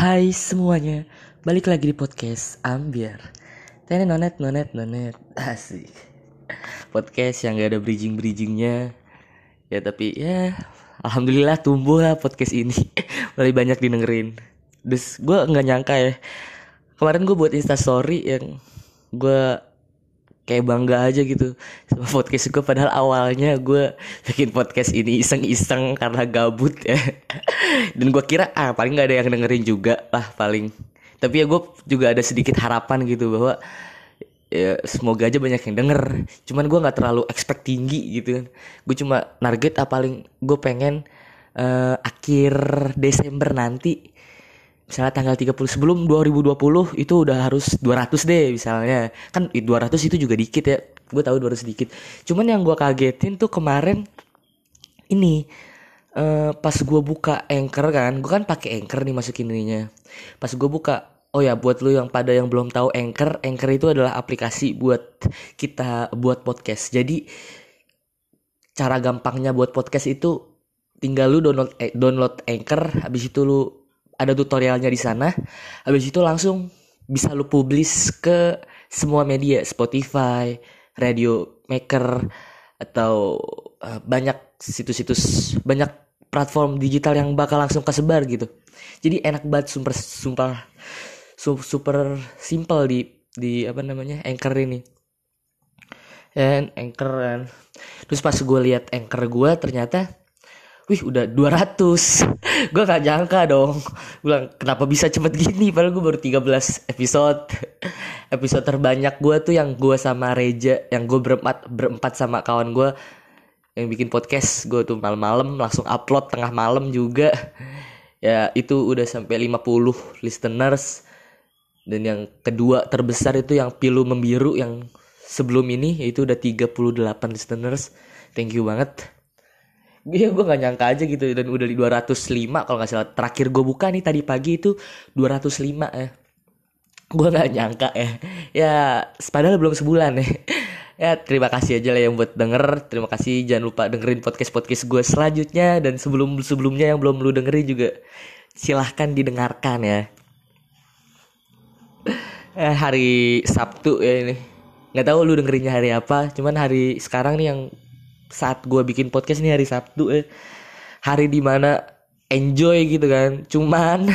Hai semuanya, balik lagi di podcast Ambiar. Tene nonet nonet nonet, asik. Podcast yang gak ada bridging bridgingnya, ya tapi ya alhamdulillah tumbuh lah podcast ini, mulai banyak didengerin. Terus gue nggak nyangka ya, kemarin gue buat instastory yang gue kayak bangga aja gitu sama podcast gue padahal awalnya gue bikin podcast ini iseng-iseng karena gabut ya. Dan gue kira ah paling nggak ada yang dengerin juga lah paling. Tapi ya gue juga ada sedikit harapan gitu bahwa ya semoga aja banyak yang denger. Cuman gue nggak terlalu expect tinggi gitu kan. Gue cuma target ah paling gue pengen uh, akhir Desember nanti misalnya tanggal 30 sebelum 2020 itu udah harus 200 deh misalnya. Kan 200 itu juga dikit ya. Gue tahu 200 dikit. Cuman yang gue kagetin tuh kemarin ini uh, pas gue buka anchor kan gue kan pakai anchor nih masukin ininya. Pas gue buka oh ya buat lu yang pada yang belum tahu anchor anchor itu adalah aplikasi buat kita buat podcast. Jadi cara gampangnya buat podcast itu tinggal lu download eh, download anchor habis itu lu ada tutorialnya di sana. Habis itu langsung bisa lu publish ke semua media, Spotify, Radio Maker atau uh, banyak situs-situs, banyak platform digital yang bakal langsung kesebar gitu. Jadi enak banget super super super simple di di apa namanya Anchor ini. Dan Anchor kan. Terus pas gue lihat Anchor gue ternyata wih udah 200 gue gak nyangka dong. Bilang kenapa bisa cepet gini? Padahal gue baru 13 episode. Episode terbanyak gue tuh yang gue sama Reja yang gue berempat berempat sama kawan gue yang bikin podcast. Gue tuh malam-malam langsung upload tengah malam juga. Ya itu udah sampai 50 listeners. Dan yang kedua terbesar itu yang pilu membiru yang sebelum ini itu udah 38 listeners. Thank you banget Iya gue gak nyangka aja gitu. Dan udah di 205 kalau nggak salah. Terakhir gue buka nih tadi pagi itu 205 ya gue gak nyangka ya ya padahal belum sebulan ya ya terima kasih aja lah yang buat denger. Terima kasih. Jangan lupa dengerin podcast podcast gue selanjutnya. Dan sebelum sebelumnya yang belum lu dengerin juga silahkan didengarkan ya. Eh, hari Sabtu ya ini. Nggak tahu lu dengerinnya hari apa. Cuman hari sekarang nih yang saat gue bikin podcast ini hari Sabtu eh hari di mana enjoy gitu kan. Cuman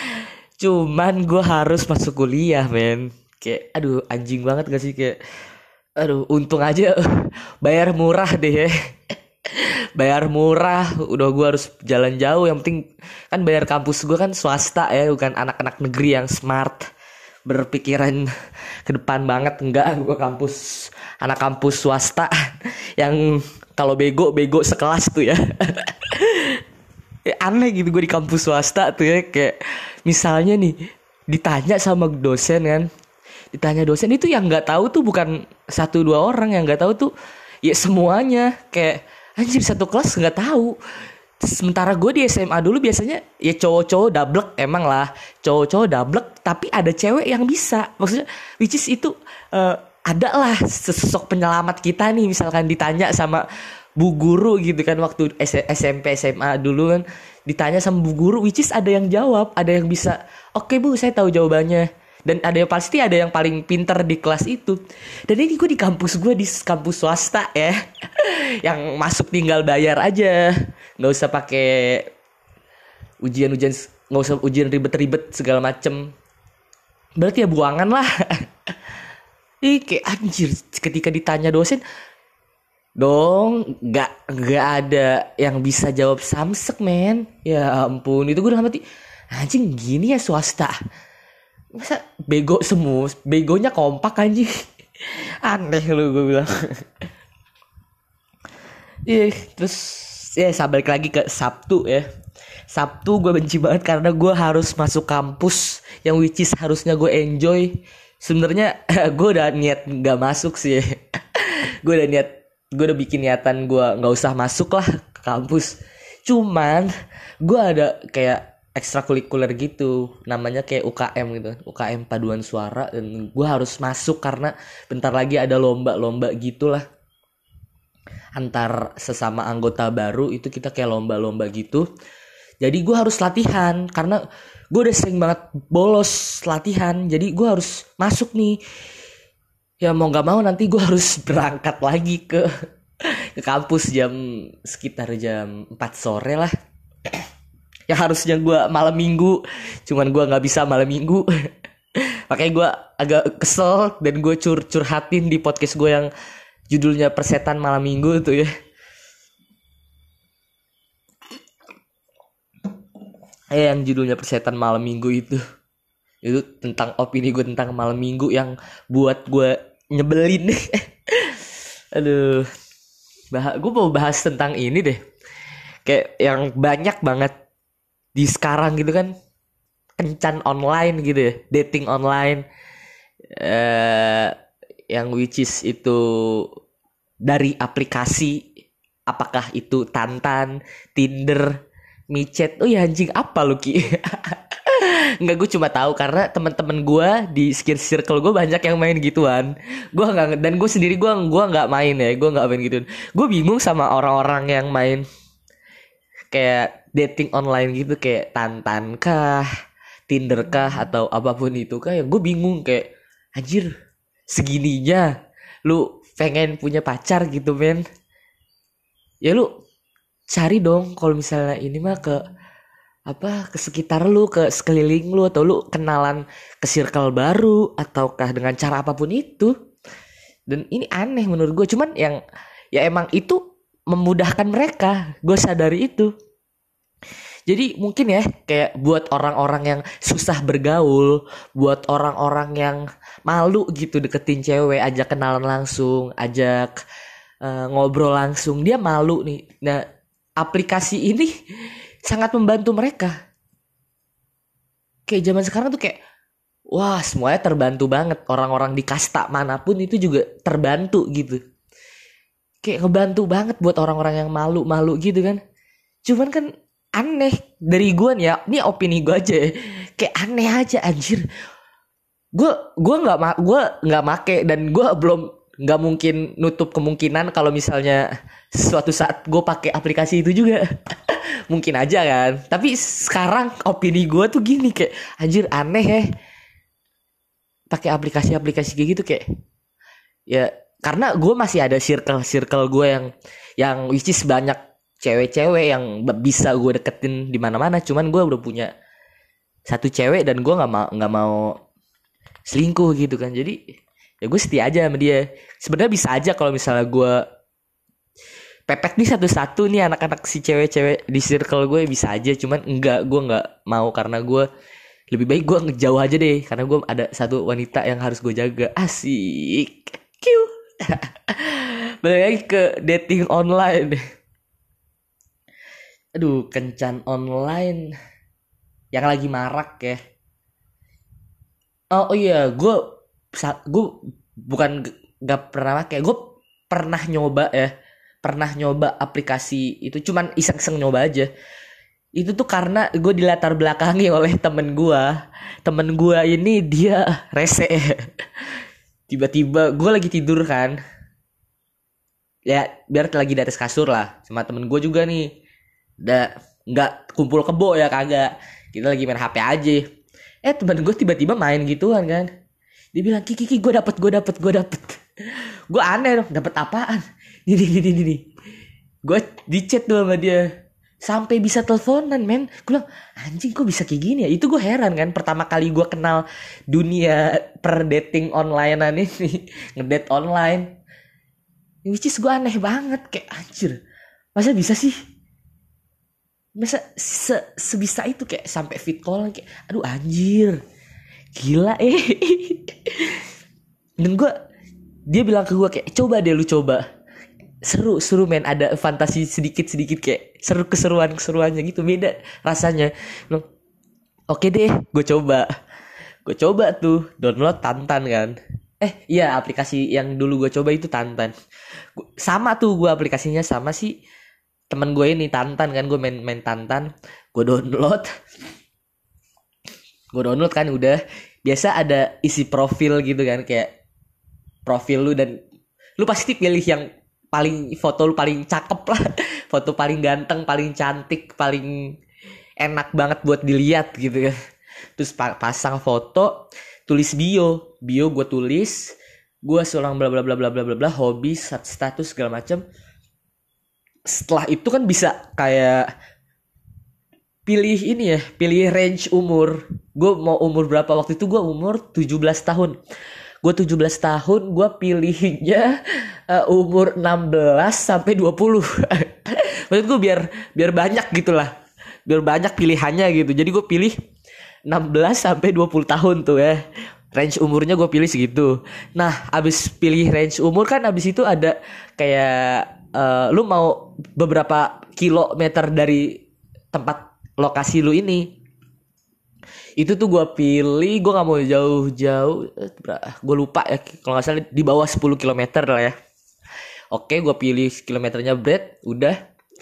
cuman gue harus masuk kuliah men. Kayak aduh anjing banget gak sih? Kayak aduh untung aja bayar murah deh. Ya bayar murah udah gue harus jalan jauh. Yang penting kan bayar kampus gue kan swasta ya bukan anak-anak negeri yang smart. Berpikiran ke depan banget enggak gue kampus anak kampus swasta yang kalau bego bego sekelas tuh ya. Aneh gitu gue di kampus swasta tuh ya kayak misalnya nih ditanya sama dosen kan. Ditanya dosen itu yang nggak tahu tuh bukan satu dua orang yang nggak tahu tuh ya semuanya. Kayak anjir satu kelas nggak tahu. Sementara gue di SMA dulu biasanya ya cowok-cowok double emang lah. Cowok-cowok double tapi ada cewek yang bisa. Maksudnya which is itu uh, ada lah sesosok penyelamat kita nih misalkan ditanya sama bu guru gitu kan waktu SMP SMA dulu kan ditanya sama bu guru which is ada yang jawab ada yang bisa oke okay, bu saya tahu jawabannya. Dan ada yang pasti ada yang paling pinter di kelas itu. Dan ini gue di kampus gue di kampus swasta ya yang masuk tinggal bayar aja. Nggak usah pakai ujian-ujian nggak usah ujian ribet-ribet segala macem. Berarti ya buangan lah Ih kayak anjir ketika ditanya dosen dong nggak nggak ada yang bisa jawab samsek men. Ya ampun itu gue udah mati anjing gini ya swasta. Masa bego semua begonya kompak anjing? Aneh lu gue bilang. Iya terus ya yeah, balik lagi ke Sabtu ya. Sabtu gue benci banget karena gue harus masuk kampus yang which is harusnya gue enjoy sebenarnya gue udah niat nggak masuk sih. Gue udah niat gue udah bikin niatan gue nggak usah masuk lah ke kampus. Cuman gue ada kayak ekstrakurikuler gitu. Namanya kayak UKM gitu. UKM paduan suara. Dan gue harus masuk karena bentar lagi ada lomba-lomba gitulah. Antar sesama anggota baru itu kita kayak lomba-lomba gitu. Jadi gue harus latihan karena gue udah sering banget bolos latihan jadi gue harus masuk nih. Ya mau nggak mau nanti gue harus berangkat lagi ke ke kampus jam sekitar jam 4 sore lah. Yang harusnya gue malam minggu cuman gue nggak bisa malam minggu. Makanya gue agak kesel dan gue cur curhatin di podcast gue yang judulnya persetan malam minggu tuh ya eh yang judulnya persetan malam minggu itu. Itu tentang opini gue tentang malam minggu yang buat gue nyebelin. Aduh. Bah gue mau bahas tentang ini deh. Kayak yang banyak banget di sekarang gitu kan. Kencan online gitu ya. Dating online. Eh yang which is itu dari aplikasi. Apakah itu Tantan, Tinder, micet oh ya anjing apa lu Ki? Enggak gue cuma tahu karena teman-teman gue di circle gue banyak yang main gituan. Gue nggak dan gue sendiri gue gua nggak main ya, gue nggak main gituan. Gue bingung sama orang-orang yang main kayak dating online gitu kayak Tantan kah, Tinder kah atau apa pun itu kah ya gue bingung kayak anjir segininya lu pengen punya pacar gitu men ya lu cari dong kalau misalnya ini mah ke apa ke sekitar lu ke sekeliling lu atau lu kenalan ke circle baru ataukah dengan cara apa pun itu. Dan ini aneh menurut gue cuman yang ya emang itu memudahkan mereka. Gue sadari itu. Jadi mungkin ya kayak buat orang-orang yang susah bergaul, buat orang-orang yang malu gitu deketin cewek, ajak kenalan langsung, ajak uh, ngobrol langsung, dia malu nih. Nah, aplikasi ini sangat membantu mereka. Kayak zaman sekarang tuh kayak wah, semuanya terbantu banget. Orang-orang di kasta mana pun itu juga terbantu gitu. Kayak ngebantu banget buat orang-orang yang malu-malu gitu kan. Cuman kan aneh dari gue nih ya ini opini gue aja ya. kayak aneh aja anjir gue gue nggak gue nggak make dan gue belum nggak mungkin nutup kemungkinan kalau misalnya suatu saat gue pakai aplikasi itu juga. Mungkin aja kan. Tapi sekarang opini gue tuh gini kayak anjir aneh ya. Pakai aplikasi-aplikasi kayak gitu kayak ya karena gue masih ada circle circle gue yang yang which is banyak cewek-cewek yang bisa gue deketin di mana-mana. Cuman gue udah punya satu cewek dan gue nggak mau nggak mau selingkuh gitu kan. Jadi ya gue setia aja sama dia. Sebenarnya bisa aja kalau misalnya gue pepet nih satu-satu nih anak-anak si cewek-cewek di circle gue bisa aja. Cuman enggak gue nggak mau karena gue lebih baik gue ngejauh aja deh. Karena gue ada satu wanita yang harus gue jaga. Asik. Q balik lagi ke dating online. Aduh kencan online. Yang lagi marak ya. Oh, oh iya gue gue bukan gak pernah kayak gue pernah nyoba ya pernah nyoba aplikasi itu cuman iseng-iseng nyoba aja. Itu tuh karena gue dilatar belakangi oleh temen gue temen gue ini dia rese. Tiba-tiba gue lagi tidur kan. Ya biar lagi di atas kasur lah sama temen gue juga nih. Udah nggak kumpul kebo ya kagak. Kita lagi main HP aja. Eh teman gue tiba-tiba main gituan kan dia bilang kiki kiki gue dapet gue dapet gue dapet. Gue aneh dong dapet apaan? Ini ini ini gue di chat tuh sama dia. Sampai bisa teleponan men. Gue bilang anjing kok bisa kayak gini ya? Itu gue heran kan pertama kali gue kenal dunia per dating online ini ngedate online. Which is gue aneh banget kayak anjir masa bisa sih? Masa se sebisa itu kayak sampai fit call kayak aduh anjir gila eh. Dan gue dia bilang ke gue kayak coba deh lu coba. Seru seru men. Ada fantasi sedikit sedikit kayak seru keseruan keseruannya gitu. Beda rasanya. Oke okay deh gue coba. Gue coba tuh download tantan kan. Eh iya aplikasi yang dulu gue coba itu tantan. Sama tuh gue aplikasinya sama sih temen gue ini Tantan kan. Gue main main Tantan. Gue download gue download kan udah. Biasa ada isi profil gitu kan kayak profil lu dan lu pasti pilih yang paling foto lu paling cakep lah. Foto paling ganteng paling cantik paling enak banget buat dilihat gitu kan. Terus pa pasang foto tulis bio. Bio gue tulis gue seorang bla bla bla bla bla bla bla hobi status segala macam setelah itu kan bisa kayak pilih ini ya pilih range umur gue mau umur berapa? Waktu itu gue umur 17 tahun. Gue 17 tahun gue pilihnya uh, umur 16 sampai 20 maksud gue biar biar banyak gitulah biar banyak pilihannya gitu. Jadi gue pilih 16 sampai 20 tahun tuh ya. Range umurnya gue pilih segitu. Nah abis pilih range umur kan abis itu ada kayak uh, lu mau beberapa kilometer dari tempat lokasi lu ini itu tuh gue pilih gue nggak mau jauh-jauh gue lupa ya kalau nggak salah di bawah 10 km lah ya. Oke gue pilih kilometernya bread udah.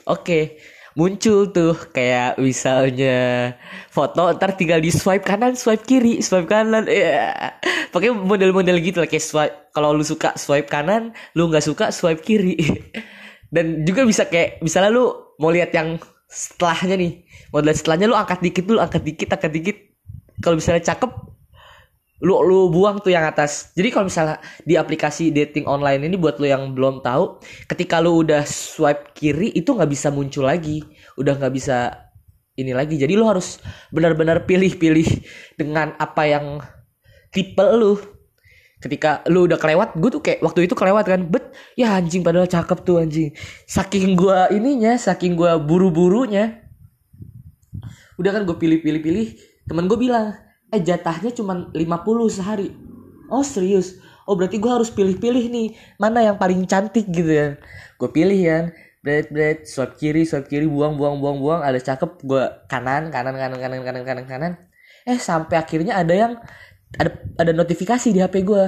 Oke muncul tuh kayak misalnya foto ntar tinggal di swipe kanan swipe kiri swipe kanan ya yeah. pakai model-model gitu lah kayak swipe kalau lu suka swipe kanan lu nggak suka swipe kiri. Dan juga bisa kayak misalnya lu mau lihat yang setelahnya nih model setelahnya lu angkat dikit dulu angkat dikit angkat dikit kalau misalnya cakep lu lu buang tuh yang atas. Jadi kalau misalnya di aplikasi dating online ini buat lu yang belum tahu ketika lu udah swipe kiri itu nggak bisa muncul lagi. Udah nggak bisa ini lagi. Jadi lu harus benar-benar pilih-pilih dengan apa yang tipe lu. Ketika lu udah kelewat gue tuh kayak waktu itu kelewat kan. Bet ya anjing padahal cakep tuh anjing. Saking gue ininya saking gue buru-burunya udah kan gue pilih-pilih-pilih temen gue bilang eh jatahnya cuma 50 sehari. Oh serius? Oh berarti gue harus pilih-pilih nih mana yang paling cantik gitu ya. Gue pilih ya bread bread swipe kiri swipe kiri buang buang buang buang. Ada cakep gue kanan kanan kanan kanan kanan kanan kanan. Eh sampai akhirnya ada yang ada ada notifikasi di hp gue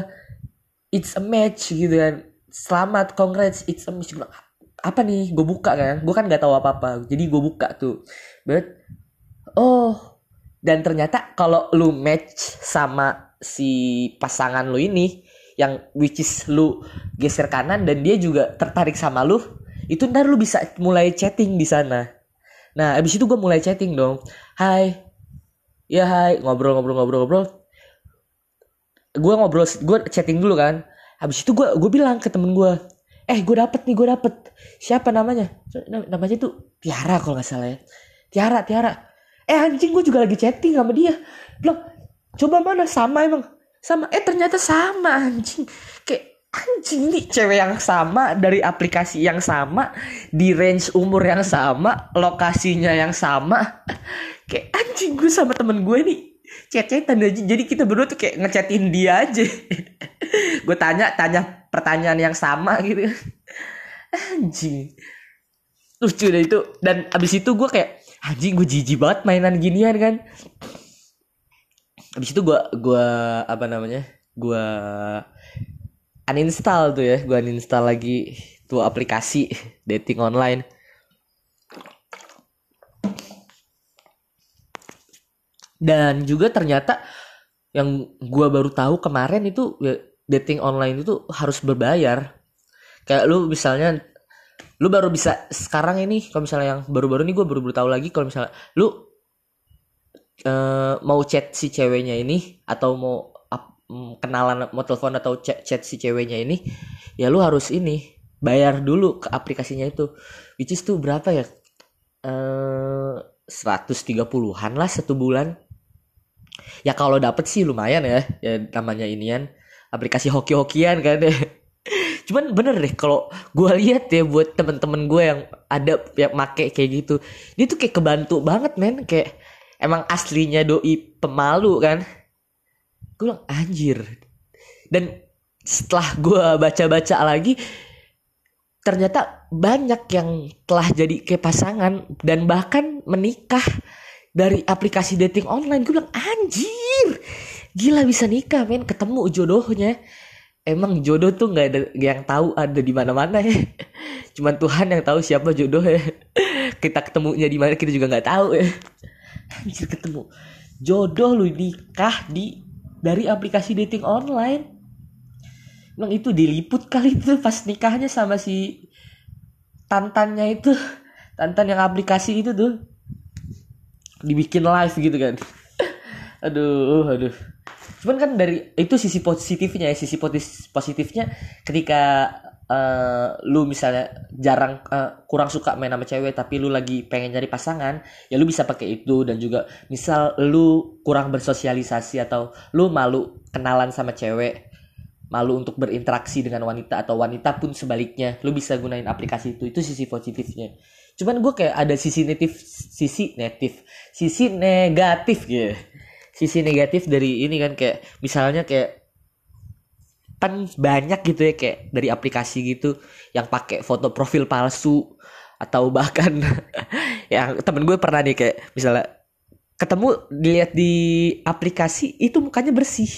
it's a match gitu kan. Selamat congrats it's a match. Apa nih? Gue buka kan? Gue kan nggak tahu apa apa jadi gue buka tuh. But oh dan ternyata kalau lu match sama si pasangan lu ini yang which is lu geser kanan dan dia juga tertarik sama lu itu ntar lu bisa mulai chatting di sana. Nah abis itu gue mulai chatting dong. Hai. Ya hai. Ngobrol ngobrol ngobrol ngobrol. Gue ngobrol gue chatting dulu kan. Habis itu gue gue bilang ke temen gue eh gue dapet nih gue dapet. Siapa namanya? Namanya tuh Tiara kalau nggak salah ya. Tiara Tiara eh anjing gue juga lagi chatting sama dia. Bilang coba mana? Sama emang? Sama. Eh ternyata sama anjing. Kayak anjing nih cewek yang sama dari aplikasi yang sama di range umur yang sama lokasinya yang sama. Kayak anjing gue sama temen gue nih chat-chatan aja. Jadi kita berdua tuh kayak ngechatin dia aja. Gue tanya tanya pertanyaan yang sama gitu. Anjing. Lucu deh itu. Dan abis itu gue kayak anjing gue jijik banget mainan ginian kan. Habis itu gue gua apa namanya gue uninstall tuh ya. Gue uninstall lagi tuh aplikasi dating online. Dan juga ternyata yang gue baru tahu kemarin itu ya, dating online itu harus berbayar. Kayak lu misalnya lu baru bisa sekarang ini kalau misalnya yang baru-baru ini gue baru-baru tahu lagi kalau misalnya lu uh, mau chat si ceweknya ini atau mau up, mm, kenalan mau telepon atau chat, chat si ceweknya ini ya lu harus ini bayar dulu ke aplikasinya itu. Which is tuh berapa ya? Eh tiga puluhan lah satu bulan. Ya kalau dapet sih lumayan ya ya namanya inian aplikasi hoki-hokian kan deh cuman bener deh kalau gue lihat ya buat temen-temen gue yang ada yang make kayak gitu dia tuh kayak kebantu banget men. Kayak emang aslinya doi pemalu kan. Gue bilang anjir. Dan setelah gue baca-baca lagi ternyata banyak yang telah jadi kayak pasangan dan bahkan menikah dari aplikasi dating online. Gue bilang anjir gila bisa nikah men. Ketemu jodohnya emang jodoh tuh nggak ada yang tahu ada di mana-mana ya. Cuman Tuhan yang tahu siapa jodoh ya. Kita ketemunya di mana kita juga nggak tahu ya. Anjir ketemu jodoh lu nikah di dari aplikasi dating online. Emang itu diliput kali itu pas nikahnya sama si tantannya itu. Tantan yang aplikasi itu tuh. Dibikin live gitu kan. aduh aduh cuman kan dari itu sisi positifnya ya sisi positifnya ketika eh, lu misalnya jarang eh, kurang suka main sama cewek tapi lu lagi pengen nyari pasangan ya lu bisa pakai itu dan juga misal lu kurang bersosialisasi atau lu malu kenalan sama cewek malu untuk berinteraksi dengan wanita atau wanita pun sebaliknya lu bisa gunain aplikasi itu. Itu sisi positifnya. Cuman gue kayak ada sisi negatif sisi negatif sisi negatif. Gitu sisi negatif dari ini kan kayak misalnya kayak kan banyak gitu ya kayak dari aplikasi gitu yang pakai foto profil palsu atau bahkan yang temen gue pernah nih kayak misalnya ketemu dilihat di aplikasi itu mukanya bersih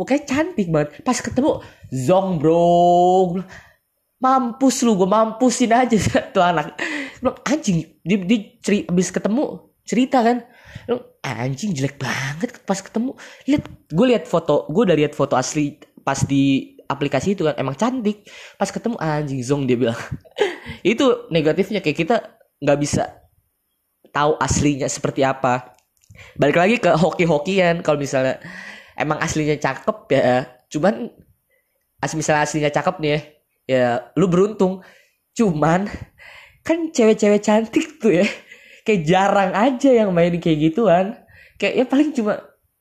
mukanya cantik banget. Pas ketemu zong bro. Mampus lu gue mampusin aja tuh anak. Anjing dia, dia ceri, abis ketemu cerita kan anjing jelek banget pas ketemu. Lihat gue lihat foto gue udah lihat foto asli pas di aplikasi itu kan emang cantik. Pas ketemu anjing zong dia bilang. Itu negatifnya kayak kita nggak bisa tahu aslinya seperti apa. Balik lagi ke hoki-hokian kalau misalnya emang aslinya cakep ya. Cuman as misalnya aslinya cakep nih ya, ya lu beruntung. Cuman kan cewek-cewek cantik tuh ya kayak jarang aja yang main kayak gituan. Kayak ya paling cuma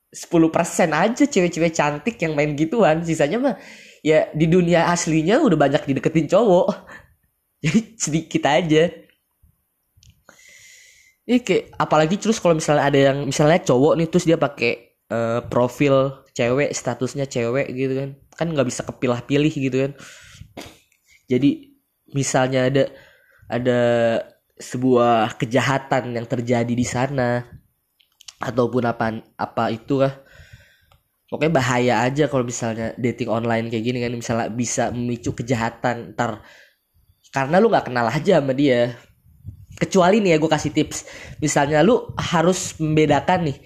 10% aja cewek-cewek cantik yang main gituan. Sisanya mah ya di dunia aslinya udah banyak dideketin cowok. Jadi sedikit aja. Iya kayak apalagi terus kalau misalnya ada yang misalnya cowok nih terus dia pakai eh, profil cewek statusnya cewek gitu kan. Kan nggak bisa kepilah-pilih gitu kan. Jadi misalnya ada ada sebuah kejahatan yang terjadi di sana. Ataupun apa apa itu lah pokoknya bahaya aja kalau misalnya dating online kayak gini kan. Misalnya bisa memicu kejahatan ntar. Karena lu nggak kenal aja sama dia. Kecuali nih ya gue kasih tips. Misalnya lu harus membedakan nih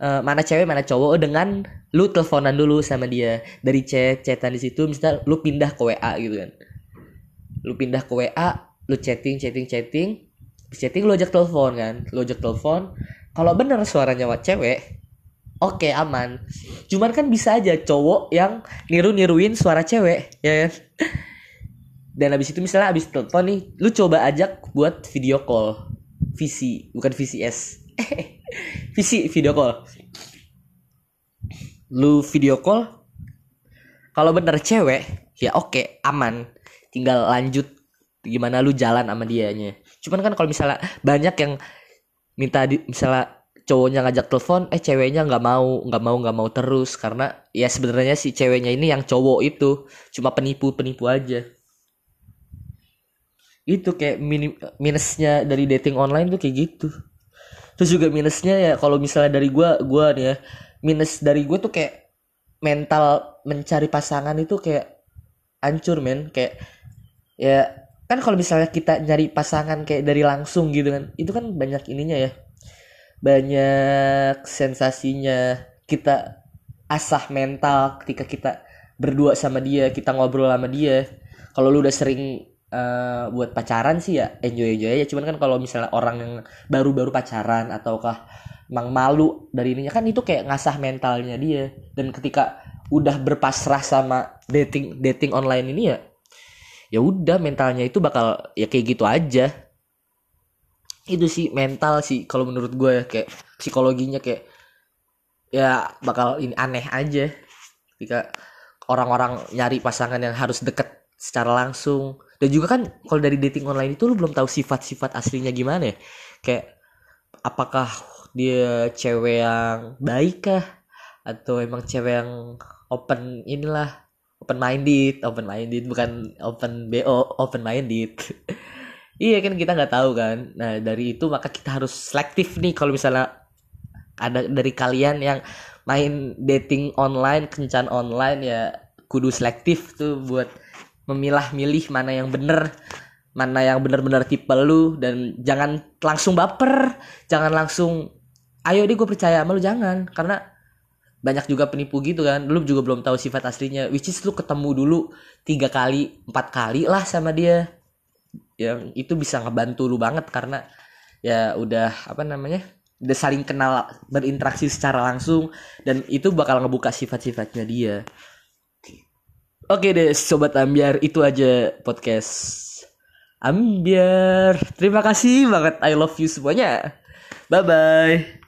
eh, mana cewek mana cowok dengan lu teleponan dulu sama dia. Dari chat chatan di situ misalnya lu pindah ke WA gitu kan. Lu pindah ke WA lu chatting chatting chatting chatting lu ajak telepon kan? Lu ajak telepon. Kalau bener suaranya cewek oke aman. Cuman kan bisa aja cowok yang niru niruin suara cewek ya kan? Dan habis itu misalnya habis telepon nih lu coba ajak buat video call. VC bukan VCS VC video call. Lu video call. Kalau bener cewek ya oke aman. Tinggal lanjut gimana lu jalan sama dianya cuman kan kalau misalnya banyak yang minta di, misalnya cowoknya ngajak telepon eh ceweknya nggak mau nggak mau nggak mau terus. Karena ya sebenarnya si ceweknya ini yang cowok itu. Cuma penipu penipu aja. Itu kayak minusnya dari dating online tuh kayak gitu. Terus juga minusnya ya kalau misalnya dari gua gua nih ya minus dari gue tuh kayak mental mencari pasangan itu kayak hancur men. Kayak ya kan kalau misalnya kita nyari pasangan kayak dari langsung gitu kan itu kan banyak ininya ya. Banyak sensasinya. Kita asah mental ketika kita berdua sama dia kita ngobrol sama dia. Kalau lu udah sering eh, buat pacaran sih ya enjoy enjoy aja. Cuman kan kalau misalnya orang yang baru-baru pacaran ataukah emang malu dari ininya kan itu kayak ngasah mentalnya dia. Dan ketika udah berpasrah sama dating dating online ini ya ya udah mentalnya itu bakal ya kayak gitu aja. Itu sih mental sih kalau menurut gue ya kayak psikologinya kayak ya bakal ini aneh aja. Ketika orang-orang nyari pasangan yang harus deket secara langsung. Dan juga kan kalau dari dating online itu lu belum tahu sifat-sifat aslinya gimana ya. Kayak apakah dia cewek yang baik kah? Atau emang cewek yang open inilah open minded open minded bukan open bo open minded iya kan kita nggak tahu kan. Nah dari itu maka kita harus selektif nih kalau misalnya ada dari kalian yang main dating online kencan online ya kudu selektif tuh buat memilah-milih mana yang bener mana yang bener-bener tipe lu dan jangan langsung baper jangan langsung ayo deh gue percaya sama lu. Jangan karena banyak juga penipu gitu kan. Lu juga belum tahu sifat aslinya. Which is lu ketemu dulu tiga kali empat kali lah sama dia. Yang itu bisa ngebantu lu banget karena ya udah apa namanya udah saling kenal berinteraksi secara langsung dan itu bakal ngebuka sifat-sifatnya dia. Oke deh sobat ambiar itu aja podcast ambiar. Terima kasih banget. I love you semuanya. Bye bye